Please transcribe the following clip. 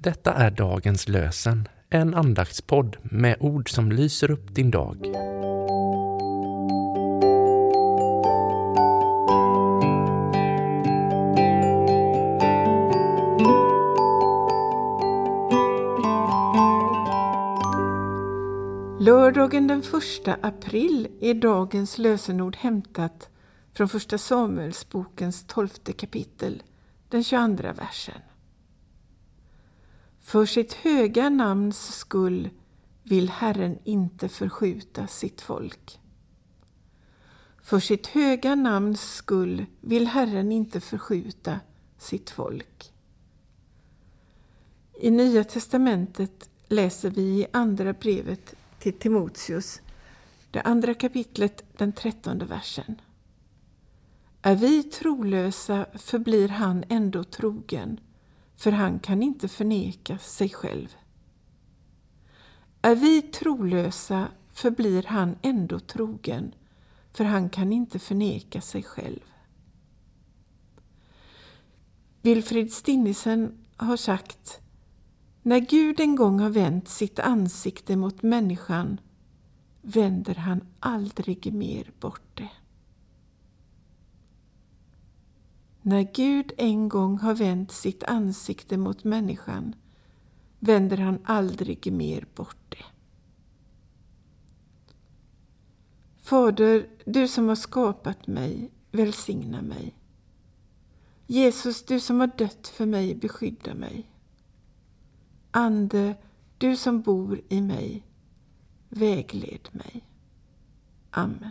Detta är dagens lösen, en andaktspodd med ord som lyser upp din dag. Lördagen den 1 april är dagens lösenord hämtat från Första Samuelsbokens tolfte kapitel, den 22 versen. För sitt höga namns skull vill Herren inte förskjuta sitt folk. För sitt höga namns skull vill Herren inte förskjuta sitt folk. I Nya testamentet läser vi i Andra brevet till Timoteus, det andra kapitlet, den trettonde versen. Är vi trolösa förblir han ändå trogen, för han kan inte förneka sig själv. Är vi trolösa förblir han ändå trogen, för han kan inte förneka sig själv. Wilfrid Stinnisen har sagt När Gud en gång har vänt sitt ansikte mot människan vänder han aldrig mer bort det. När Gud en gång har vänt sitt ansikte mot människan vänder han aldrig mer bort det. Fader, du som har skapat mig, välsigna mig. Jesus, du som har dött för mig, beskydda mig. Ande, du som bor i mig, vägled mig. Amen.